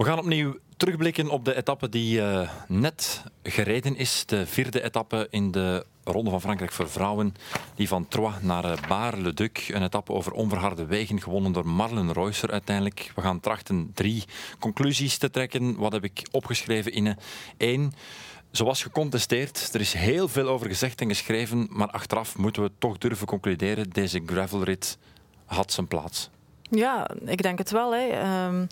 We gaan opnieuw terugblikken op de etappe die uh, net gereden is. De vierde etappe in de Ronde van Frankrijk voor vrouwen. Die van Troyes naar uh, Bar-le-Duc. Een etappe over onverharde wegen, gewonnen door Marlen Reusser uiteindelijk. We gaan trachten drie conclusies te trekken. Wat heb ik opgeschreven in één? Zoals gecontesteerd, er is heel veel over gezegd en geschreven, maar achteraf moeten we toch durven concluderen, deze gravelrit had zijn plaats. Ja, ik denk het wel. Hè. Um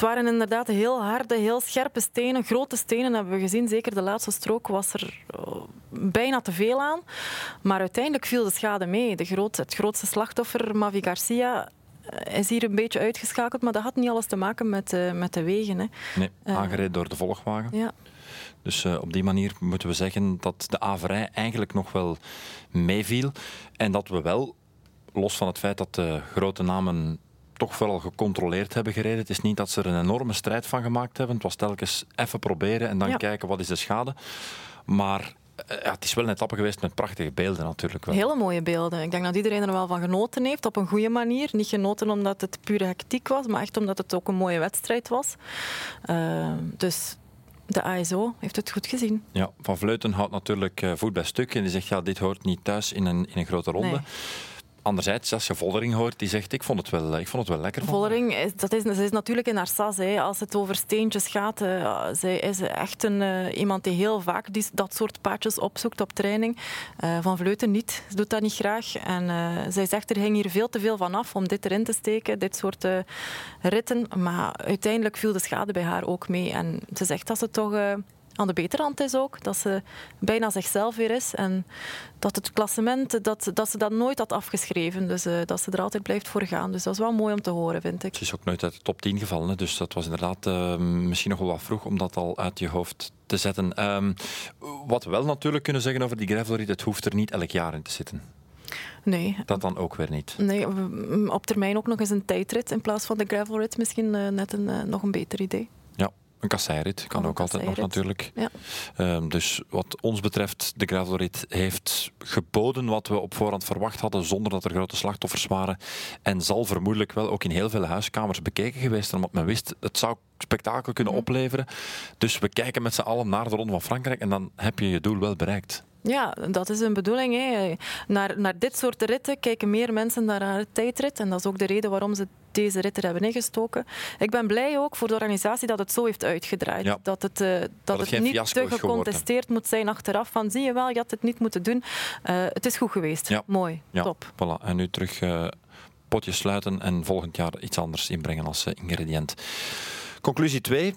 het waren inderdaad heel harde, heel scherpe stenen, grote stenen hebben we gezien. Zeker de laatste strook was er eh, bijna te veel aan. Maar uiteindelijk viel de schade mee. De groot, het grootste slachtoffer, Mavi Garcia, eh, is hier een beetje uitgeschakeld, maar dat had niet alles te maken met, uh, met de wegen. Hè. Nee, aangereden door de volgwagen. Ja. Dus uh, op die manier moeten we zeggen dat de averij eigenlijk nog wel meeviel. En dat we wel, los van het feit dat de grote namen toch vooral gecontroleerd hebben gereden. Het is niet dat ze er een enorme strijd van gemaakt hebben. Het was telkens even proberen en dan kijken wat is de schade. Maar eh, ja, het is wel een etappe geweest met prachtige beelden natuurlijk. Wel. Hele mooie beelden. Ik denk dat iedereen er wel van genoten heeft, op een goede manier. Niet genoten omdat het pure hectiek was, maar echt omdat het ook een mooie wedstrijd was. Uh, dus de ASO heeft het goed gezien. Ja, Van Vleuten houdt natuurlijk eh, voet bij stuk en die zegt ja, dit hoort niet thuis in een, in een grote ronde. Nee. Anderzijds, als je Vollering hoort, die zegt ik vond het wel, ik vond het wel lekker. Vollering, is, dat is, is natuurlijk in haar. Hè. Als het over steentjes gaat, uh, zij is echt een, uh, iemand die heel vaak dat soort paadjes opzoekt op training. Van Vleuten niet, ze doet dat niet graag. En zij zegt er ging hier veel te veel van af om dit erin te steken, dit soort ritten. Maar uiteindelijk viel de schade bij haar ook mee. En ze zegt dat ze toch aan de betere hand is ook. Dat ze bijna zichzelf weer is. En dat het klassement, dat, dat ze dat nooit had afgeschreven. Dus uh, dat ze er altijd blijft voor gaan. Dus dat is wel mooi om te horen, vind ik. Ze is ook nooit uit de top 10 gevallen. Dus dat was inderdaad uh, misschien nog wel wat vroeg om dat al uit je hoofd te zetten. Um, wat we wel natuurlijk kunnen zeggen over die gravelrit, het hoeft er niet elk jaar in te zitten. Nee. Dat dan ook weer niet? Nee, op termijn ook nog eens een tijdrit in plaats van de gravelrit. Misschien uh, net een, nog een beter idee. Een kasseirit kan ook altijd nog natuurlijk. Ja. Um, dus wat ons betreft, de gravelrit heeft geboden wat we op voorhand verwacht hadden, zonder dat er grote slachtoffers waren. En zal vermoedelijk wel ook in heel veel huiskamers bekeken geweest zijn, omdat men wist, het zou spektakel kunnen mhm. opleveren. Dus we kijken met z'n allen naar de Ronde van Frankrijk en dan heb je je doel wel bereikt. Ja, dat is een bedoeling. Hè. Naar, naar dit soort ritten kijken meer mensen naar haar tijdrit. En dat is ook de reden waarom ze deze rit er hebben ingestoken. Ik ben blij ook voor de organisatie dat het zo heeft uitgedraaid. Dat het, uh, dat, het, niet te gecontesteerd moet zijn achteraf. Van zie je wel, je had het niet moeten doen. Uh, het is goed geweest. Ja. Mooi. Ja. Top. Voilà. En nu terug uh, potjes sluiten en volgend jaar iets anders inbrengen als ingrediënt. Conclusie 2.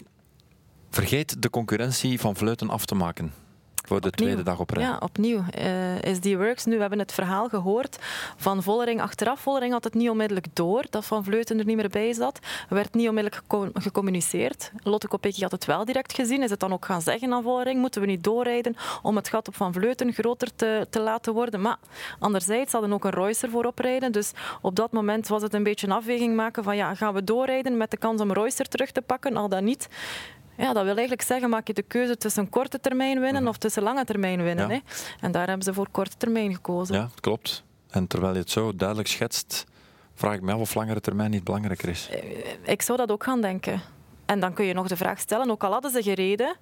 Vergeet de concurrentie van Vleuten af te maken voor de tweede dag op rij. Ja, opnieuw. Uh, is die works nu? We hebben het verhaal gehoord van Vollering achteraf. Vollering had het niet onmiddellijk door dat Van Vleuten er niet meer bij zat. Er werd niet onmiddellijk gecommuniceerd. Lotte Kopecky had het wel direct gezien. Is het dan ook gaan zeggen aan Vollering? Moeten we niet doorrijden om het gat op Van Vleuten groter te, te laten worden? Maar anderzijds hadden ook een Reusser voorop rijden. Dus op dat moment was het een beetje een afweging maken van ja, gaan we doorrijden met de kans om Reusser terug te pakken? Al dan niet. Ja, dat wil eigenlijk zeggen, maak je de keuze tussen korte termijn winnen mhm. of tussen lange termijn winnen. Hè? En daar hebben ze voor korte termijn gekozen. Ja, klopt. En terwijl je het zo duidelijk schetst, vraag ik me af of langere termijn niet belangrijker is. Eh, ik zou dat ook gaan denken. En dan kun je nog de vraag stellen, ook al hadden ze gereden...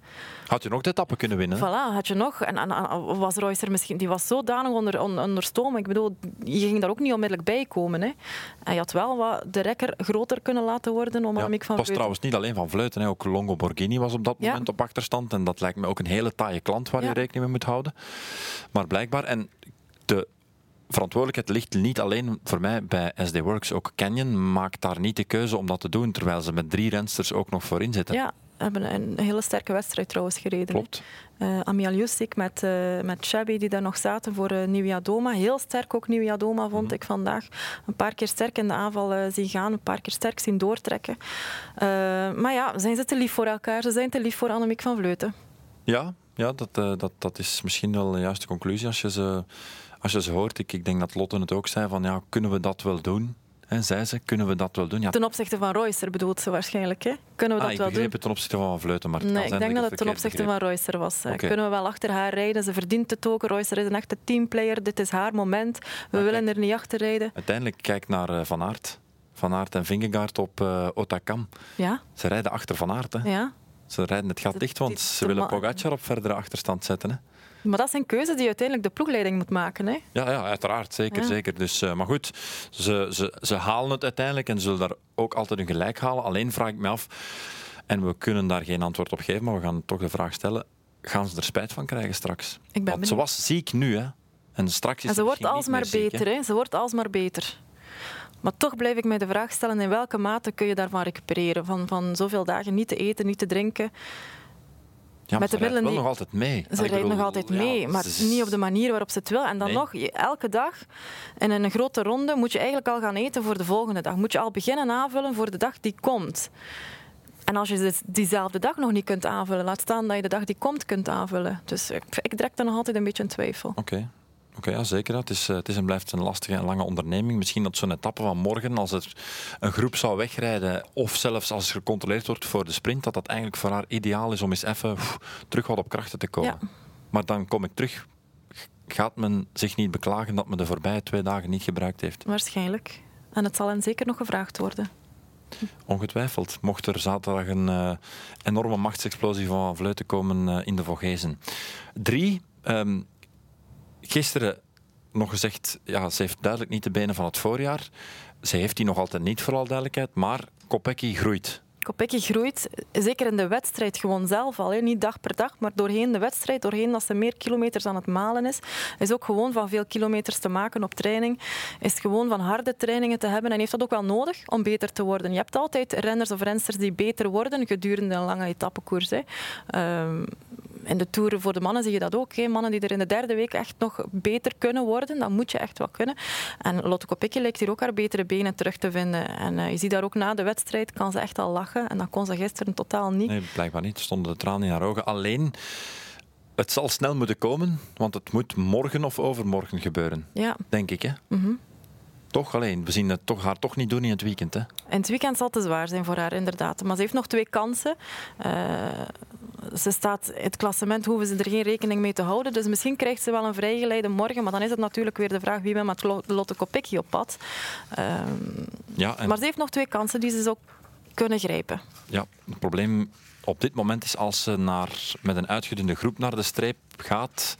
Had je nog de etappe kunnen winnen? Voilà, had je nog. En, en, was Reusser misschien... Die was zodanig onder, onder stoom. Ik bedoel, je ging daar ook niet onmiddellijk bij komen. Hè. En je had wel wat de rekker groter kunnen laten worden om ja, Annemiek van Het was trouwens niet alleen van Vleuten. Hè. Ook Longo Borghini was op dat moment op achterstand. En dat lijkt me ook een hele taaie klant waar je rekening mee moet houden. Maar blijkbaar... En de verantwoordelijkheid ligt niet alleen voor mij bij SD Works. Ook Canyon maakt daar niet de keuze om dat te doen, terwijl ze met drie rensters ook nog voorin zitten. Ja, hebben een hele sterke wedstrijd trouwens gereden. Klopt. Uh, Amiel Jusik met, uh, met Shabby die daar nog zaten voor uh, Nieuwia Doma. Heel sterk ook Nieuwia Doma vond mhm. ik vandaag. Een paar keer sterk in de aanval uh, zien gaan, een paar keer sterk zien doortrekken. maar ja, zijn ze te lief voor elkaar? Ze zijn te lief voor Annemiek van Vleuten. Ja, ja dat, dat, dat is misschien wel de juiste conclusie als je ze als je ze hoort, ik, ik denk dat Lotte het ook zei, van ja, kunnen we dat wel doen? En zei ze, kunnen we dat wel doen? Ja. Ten opzichte van Royster bedoelt ze waarschijnlijk, hè? Kunnen we ah, dat wel doen? Ik ten opzichte van Vleuten, maar Nee, ik denk dat het ten opzichte van Royster was. Okay. Kunnen we wel achter haar rijden? Ze verdient het ook. Royster is een echte teamplayer. Dit is haar moment. We willen er niet achter rijden. Uiteindelijk, kijk naar uh, Van Aert. Van Aert en Vingegaard op uh, Otakam. Ja. Ze rijden achter Van Aert. Hè. Ja. Ze rijden het gat dicht, want ze willen Pogacar op verdere achterstand zetten. Hè. Maar dat zijn keuzes die uiteindelijk de ploegleiding moet maken. Hè? Ja, ja, uiteraard. Zeker. zeker. Dus, uh, maar goed, ze, ze, ze halen het uiteindelijk en zullen daar ook altijd hun gelijk halen. Alleen vraag ik me af, en we kunnen daar geen antwoord op geven, maar we gaan toch de vraag stellen: gaan ze er spijt van krijgen straks? Ik ben Want ze was ziek nu, hè? En straks is en ze wordt alsmaar beter, hè? Ze wordt alsmaar beter. Maar toch blijf ik mij de vraag stellen: in welke mate kun je daarvan recupereren? Van, van zoveel dagen niet te eten, niet te drinken. Ja, met de middelen wel nog altijd mee. Ze rijdt nog altijd mee, maar niet op de manier waarop ze het wil. En dan nog, elke dag in een grote ronde moet je eigenlijk al gaan eten voor de volgende dag. Moet je al beginnen aanvullen voor de dag die komt. En als je diezelfde dag nog niet kunt aanvullen, laat staan dat je de dag die komt kunt aanvullen. Dus ik, ik trek er nog altijd een beetje in twijfel. Oké. Oké, ja, zeker. Het is, eh, het is en blijft een lastige en lange onderneming. Misschien dat zo'n etappe van morgen, als er een groep zou wegrijden, of zelfs als er gecontroleerd wordt voor de sprint, dat dat eigenlijk voor haar ideaal is om eens even terug wat op krachten te komen. Ja. Maar dan kom ik terug. Gaat men zich niet beklagen dat men de voorbije twee dagen niet gebruikt heeft? Waarschijnlijk. En het zal hen zeker nog gevraagd worden. Ongetwijfeld. Mocht er zaterdag een uh, enorme machtsexplosie van Vleuten komen uh, in de Vogezen. Drie. Um, gisteren nog gezegd, ja, ze heeft duidelijk niet de benen van het voorjaar. Ze heeft die nog altijd niet, voor al duidelijkheid. Maar Kopecky groeit. Kopecky groeit, zeker in de wedstrijd gewoon zelf al. Hè. Niet dag per dag, maar doorheen de wedstrijd, doorheen dat ze meer kilometers aan het malen is. Is ook gewoon van veel kilometers te maken op training. Is gewoon van harde trainingen te hebben en heeft dat ook wel nodig om beter te worden. Je hebt altijd renners of rensters die beter worden gedurende een lange etappekoers. Hè. Um, in de Tour voor de mannen zie je dat ook. Hè. Mannen die er in de derde week echt nog beter kunnen worden, dat moet je echt wel kunnen. En Lotte Kopecky lijkt hier ook haar betere benen terug te vinden. En uh, je ziet daar ook na de wedstrijd, kan ze echt al lachen. En dat kon ze gisteren totaal niet. Nee, blijkbaar niet. Er stonden de tranen in haar ogen. Alleen... Het zal snel moeten komen, want het moet morgen of overmorgen gebeuren. Ja. Denk ik, hè? Mm toch alleen. We zien het toch, haar toch niet doen in het weekend. Hè? In het weekend zal het te zwaar zijn voor haar, inderdaad. Maar ze heeft nog twee kansen. Uh, ze staat het klassement, hoeven ze er geen rekening mee te houden. Dus misschien krijgt ze wel een vrijgeleide morgen. Maar dan is het natuurlijk weer de vraag wie wil met Lotte Kopecky op pad. Uh, ja, en... Maar ze heeft nog twee kansen die ze zou kunnen grijpen. Ja, het probleem op dit moment is als ze naar, met een uitgedunde groep naar de streep gaat,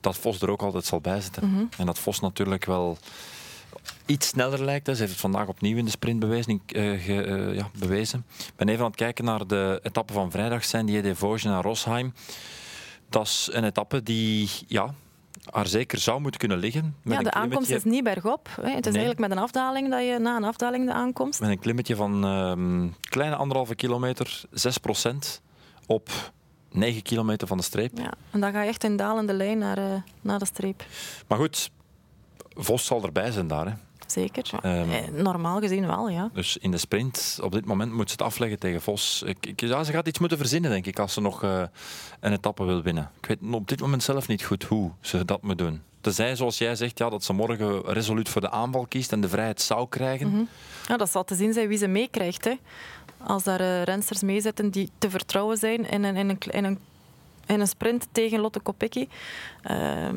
dat Vos er ook altijd zal bijzitten. Mm En dat Vos natuurlijk wel iets sneller lijkt. Ze heeft het vandaag opnieuw in de uh, uh, ja, bewezen. Ik ben even aan het kijken naar de etappe van vrijdag, zijn die de Vosges naar Rosheim. Dat is een etappe die ja, haar zeker zou moeten kunnen liggen. Met ja, de aankomst is niet bergop. Hè. Het is eigenlijk met een afdaling dat je na een afdaling de aankomst. Met een klimmetje van um, kleine anderhalve kilometer, 6 procent op 9 kilometer van de streep. Ja, en dan ga je echt in dalende lijn naar, uh, naar de streep. Maar goed, Vos zal erbij zijn daar. Hè. Zeker. Um, Normaal gezien wel, ja. Dus in de sprint, op dit moment moet ze het afleggen tegen Vos. Ik, ja, ze gaat iets moeten verzinnen, denk ik, als ze nog uh, een etappe wil winnen. Ik weet op dit moment zelf niet goed hoe ze dat moet doen. Tenzij, zoals jij zegt, ja, dat ze morgen resoluut voor de aanval kiest en de vrijheid zou krijgen. Mm ja, dat zal te zien zijn wie ze meekrijgt. Hè. Als daar uh, rensters meezitten die te vertrouwen zijn in een, in een, in een, in een sprint tegen Lotte Kopecky. Uh,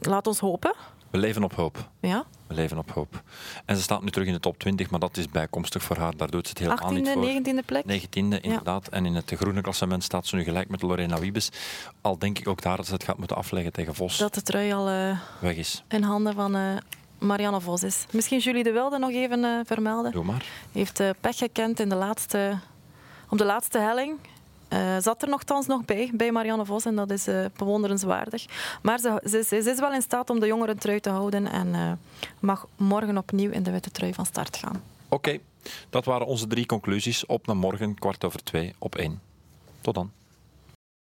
laat ons hopen. We leven op hoop. Ja? We leven op hoop. En ze staat nu terug in de top 20, maar dat is bijkomstig voor haar. Daar doet ze het helemaal 18e, niet voor. 19e plek? 19e, inderdaad. En in het groene klassement staat ze nu gelijk met Lorena Wiebes. Al denk ik ook daar dat ze het gaat moeten afleggen tegen Vos. Dat de trui al uh, weg is. In handen van uh, Marianne Vos is. Misschien Julie de Wilde nog even uh, vermelden. Doe maar. Heeft pech gekend in de laatste, op de laatste helling. Uh, zat er nogthans nog bij, bij Marianne Vos, en dat is uh, bewonderenswaardig. Maar ze, ze, ze, is wel in staat om de jongeren trui te houden en uh, mag morgen opnieuw in de witte trui van start gaan. Oké, dat waren onze drie conclusies. Op naar morgen, kwart over twee, op één. Tot dan.